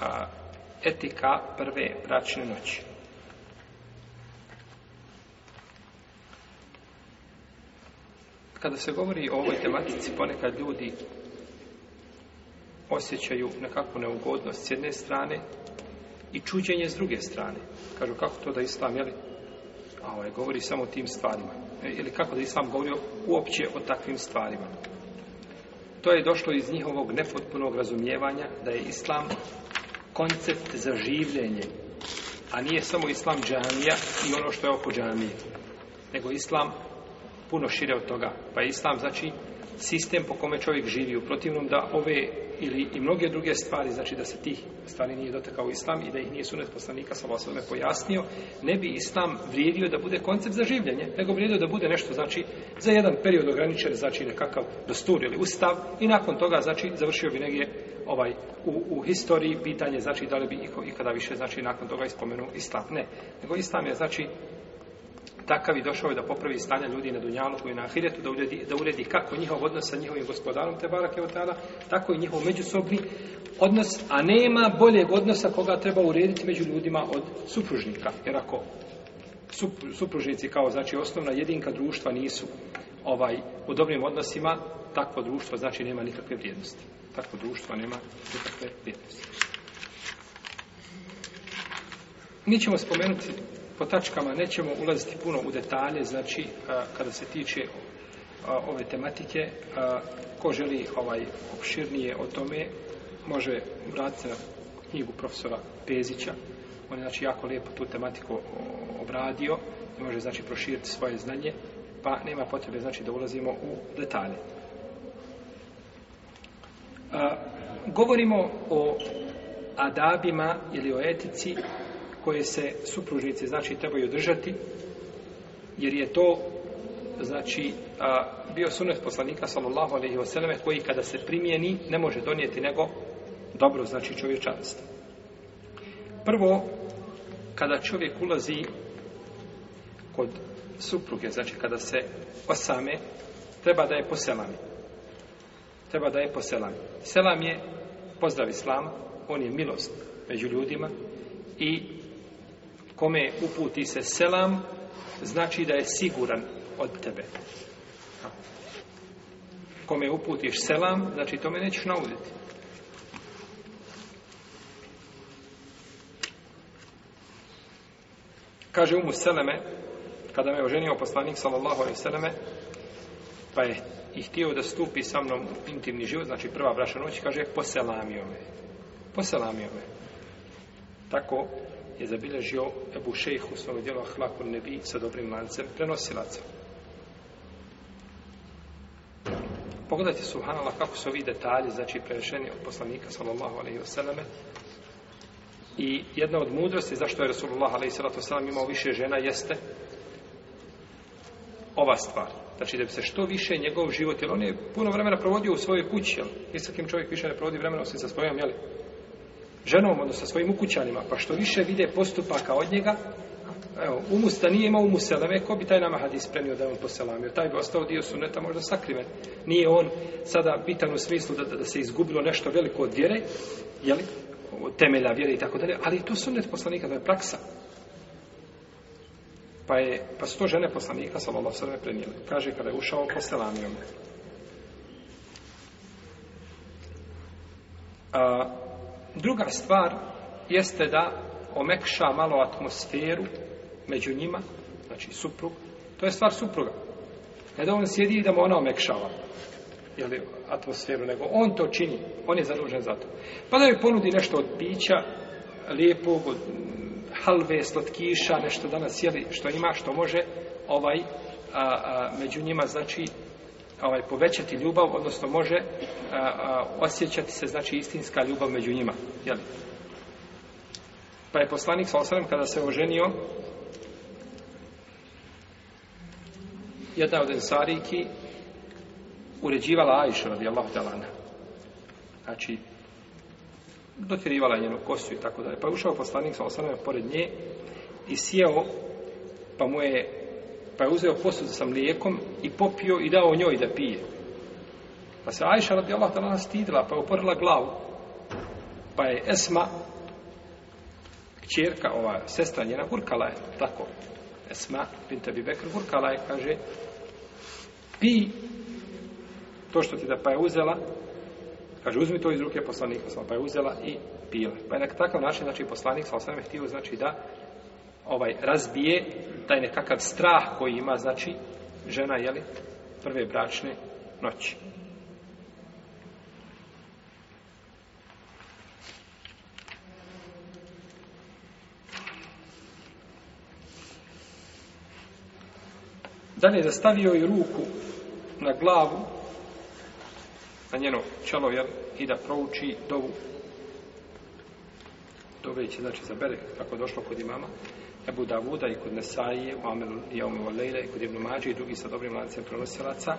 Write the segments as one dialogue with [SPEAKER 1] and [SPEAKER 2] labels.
[SPEAKER 1] a, etika prve bračne noći. Kada se govori o ovoj tematici, ponekad ljudi osjećaju nekakvu neugodnost s jedne strane i čuđenje s druge strane. Kažu, kako to da islam, jeli? A ovaj, govori samo o tim stvarima. E, ili kako da islam govori uopće o takvim stvarima. To je došlo iz njihovog nepotpunog razumijevanja da je islam koncept za življenje, a nije samo islam džamija i ono što je oko džamije, nego islam puno šire od toga. Pa je islam znači sistem po kome čovjek živi, u protivnom da ove ili i mnoge druge stvari, znači da se tih stvari nije dotakao islam i da ih nije sunet poslanika sa ovome pojasnio, ne bi islam vrijedio da bude koncept za življenje, nego vrijedio da bude nešto, znači, za jedan period ograničen, znači nekakav dostur ili ustav i nakon toga, znači, završio bi negdje ovaj u, u historiji pitanje znači da li bi iko ikada više znači nakon toga ispomenuo islam. Ne, nego islam je znači takav i došao je da popravi stanje ljudi na dunjalu i na Ahiretu, da uredi, da uredi kako njihov odnos sa njihovim gospodarom te je otala, tako i njihov međusobni odnos, a nema boljeg odnosa koga treba urediti među ljudima od supružnika. Jer ako supružnici kao znači osnovna jedinka društva nisu ovaj u dobrim odnosima, takvo društvo znači nema nikakve vrijednosti takvo društvo nema nikakve vrijednosti. Mi ćemo spomenuti po tačkama, nećemo ulaziti puno u detalje, znači kada se tiče ove tematike, ko želi ovaj opširnije o tome, može vratiti na knjigu profesora Pezića, on je znači jako lijepo tu tematiku obradio, može znači proširiti svoje znanje, pa nema potrebe znači da ulazimo u detalje. A, govorimo o adabima ili o etici koje se supružnici znači trebaju držati jer je to znači a, bio sunet poslanika sallallahu alaihi ve koji kada se primijeni ne može donijeti nego dobro znači čovječanstvo. Prvo kada čovjek ulazi kod supruge, znači kada se osame, treba da je poselami treba da je po selam. Selam je pozdrav Islama, on je milost među ljudima i kome uputi se selam, znači da je siguran od tebe. Kome uputiš selam, znači tome nećeš nauditi. Kaže Umu Seleme, kada me je oženio poslanik sallallahu alaihi pa je i htio da stupi sa mnom u intimni život, znači prva braša noć, kaže poselamio me. Poselamio me. Tako je zabilježio Ebu Šejh u djela, djelu Ahlaku Nebi sa dobrim lancem prenosilaca. Pogledajte subhanallah kako su ovi detalji, znači prenešeni od poslanika sallallahu alaihi wasallam i jedna od mudrosti zašto je Rasulullah alaihi sallatu imao više žena jeste ova stvar. Znači da bi se što više njegov život, jer on je puno vremena provodio u svojoj kući, jel? Visokim čovjek više ne provodi vremena osim sa svojom, jel? Ženom, odnosno sa svojim ukućanima, pa što više vide postupaka od njega, evo, umusta nije imao umu tko ko bi taj nama hadis spremio da je on poselamio, taj bi ostao dio suneta možda sakriven. Nije on sada bitan u smislu da, da, se izgubilo nešto veliko od vjere, jel? Od temelja vjere i tako dalje, ali to su poslanika, to je praksa. Pa, je, pa su to žene poslanika, sallallahu sallam, prenijeli. Kaže, kada je ušao poselamio me. A, druga stvar jeste da omekša malo atmosferu među njima, znači suprug, to je stvar supruga. Ne da on sjedi i da mu ona omekšava atmosferu, nego on to čini, on je zadužen za to. Pa da joj ponudi nešto od pića, lijepog, od halve, slatkiša, nešto danas jeli, što ima, što može ovaj, a, a, među njima, znači, ovaj, povećati ljubav, odnosno može osjećati se, znači, istinska ljubav među njima, jeli. Pa je poslanik sa kada se oženio, jedna od ensariki uređivala Ajša, radijallahu talana. Znači, dotirivala njenu kosu i tako dalje. Pa je ušao poslanik sa osanem pored nje i sjeo, pa mu je, pa je uzeo posud sa mlijekom i popio i dao njoj da pije. Pa se Ajša radi Allah nas stidila, pa je oporila glavu. Pa je Esma, kćerka, ova sestra njena, gurkala je, tako. Esma, pinta bi Bekr, gurkala je, kaže, pi to što ti da pa je uzela, Kaže, uzmi to iz ruke poslanika pa je uzela i pila. Pa je na takav način, znači, poslanik sa je htio, znači, da ovaj, razbije taj nekakav strah koji ima, znači, žena, jeli, prve bračne noći. Dalje je zastavio i ruku na glavu njeno čelo jel, i da prouči dovu će znači zabere kako došlo kod imama Ebu Davuda i kod Nesaije u Amenu i i kod Ibn Mađe i drugi sa dobrim lancem prenosilaca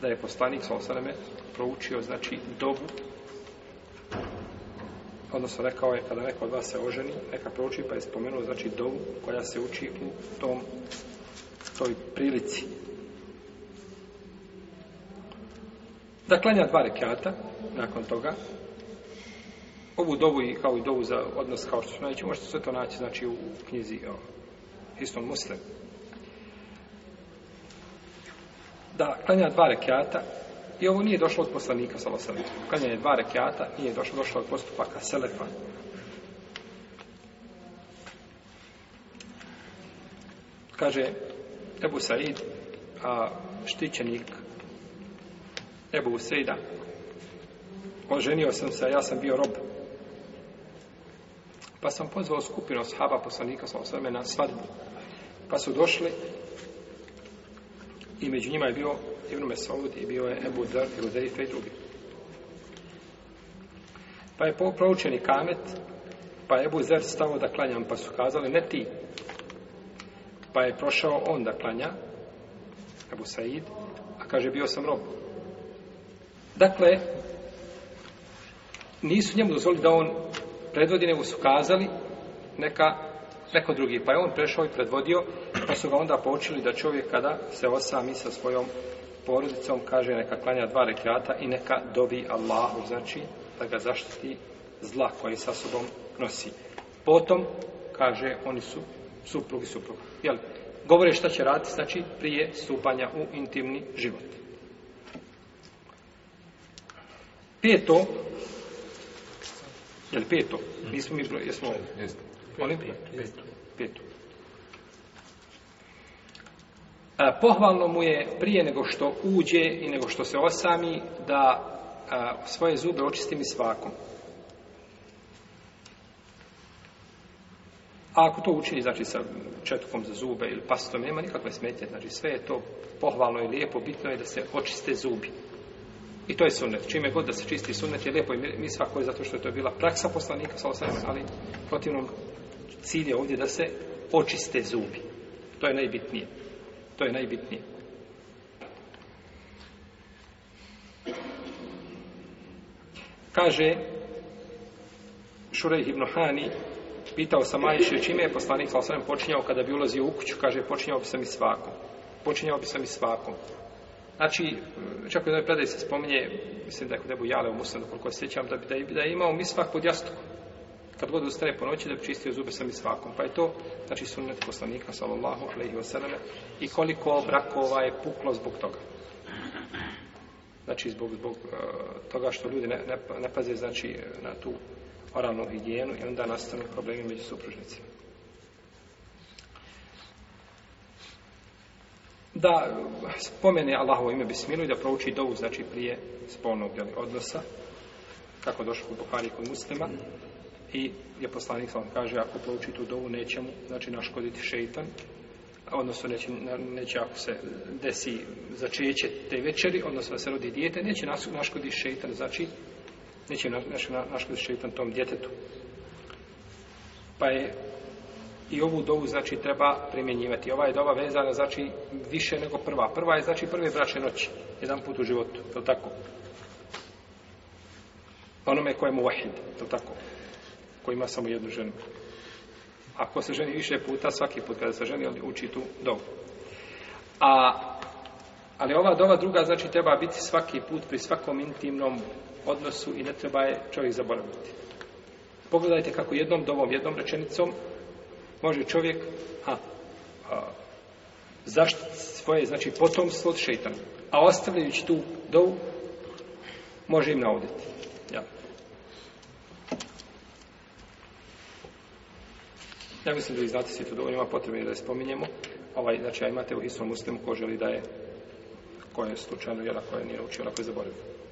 [SPEAKER 1] da je poslanik Sosaneme proučio znači dobu odnosno rekao je kada neko od vas se oženi neka prouči pa je spomenuo znači dovu koja se uči u tom toj prilici Da klanja dva rekiata nakon toga, ovu dovu i kao i dovu za odnos kao što ću naći, možete sve to naći, znači u knjizi o istom muslim. Da klanja dva rekata, i ovo nije došlo od poslanika, salosavim. Klanjanje dva rekiata nije došlo, došlo od postupaka selefa, Kaže Ebu Said, a štićenik Ebu Usejda. Oženio sam se, a ja sam bio rob. Pa sam pozvao skupinu shaba poslanika sa osvrme na svadbu. Pa su došli i među njima je bio Ibn Mesaud i bio je Ebu Dar i i drugi. Pa je proučeni kamet, pa je Ebu Zer stao da klanjam, pa su kazali ne ti. Pa je prošao on da klanja, Ebu Said, a kaže bio sam rob. Dakle, nisu njemu dozvolili da on predvodi, nego su kazali neka, neko drugi. Pa je on prešao i predvodio, pa su ga onda počeli da čovjek kada se osami sa svojom porodicom, kaže neka klanja dva rekiata i neka dobi Allahu, znači da ga zaštiti zla koje sa sobom nosi. Potom, kaže, oni su suprug i suprug. Jel? Govore šta će raditi, znači prije stupanja u intimni život. Peto, jel peto? Nismo mi broj, jesmo? Molim? Peto. pohvalno mu je prije nego što uđe i nego što se osami da svoje zube očisti mi svakom. ako to učini, znači sa četkom za zube ili pastom, nema nikakve smetnje. znači sve je to pohvalno i lijepo, bitno je da se očiste zubi. I to je sunnet. Čime god da se čisti sunnet je lijepo i mi svako je zato što je to bila praksa poslanika, ali protivnom cilj je ovdje da se očiste zubi. To je najbitnije. To je najbitnije. Kaže Šurej ibn pitao sam Ajše čime je poslanik sa počinjao kada bi ulazio u kuću, kaže počinjao bi sam i svakom. Počinjao bi sam i svakom. Znači, čak u jednoj predaji se spominje, mislim da je kod Ebu Jale u Musanu, koliko se sjećam, da, bi, da je imao misvak pod jastukom. Kad god ustane po noći, da bi čistio zube sa svakom, Pa je to, znači, sunnet poslanika, sallallahu alaihi i koliko brakova je puklo zbog toga. Znači, zbog, zbog e, toga što ljudi ne, ne, paze, znači, na tu oralnu higijenu i onda nastanu problemi među supružnicima. da spomene Allahovo ime Bismilu i da prouči dovu, znači prije spolnog jeli, odnosa, kako došlo kod Buhari kod muslima, i je poslanik vam kaže, ako prouči tu dovu, neće mu, znači, naškoditi šeitan, odnosno neće, neće ako se desi začeće te večeri, odnosno da se rodi dijete, neće naškoditi šeitan, znači, neće naškoditi šeitan tom djetetu. Pa je i ovu dovu, znači, treba primjenjivati. Ova je dova vezana, znači, više nego prva. Prva je, znači, prve braće noći. Jedan put u životu, je tako? Onome kojemu vahid, je tako? Koji ima samo jednu ženu. Ako se ženi više puta, svaki put kada se ženi, on uči tu dovu. A, ali ova dova druga, znači, treba biti svaki put pri svakom intimnom odnosu i ne treba je čovjek zaboraviti. Pogledajte kako jednom dovom, jednom rečenicom Može čovjek a, a zaštiti svoje, znači, potomstvo od šeitana. A ostavljajući tu dovu, može im navoditi. Ja. Ja mislim da vi znate svi to dovoljno, ima potrebe da je spominjemo. Ovaj, znači, ja imate u istom muslimu ko želi da je, ko je slučajno, jer koja je nije naučio, ako je zaboravio.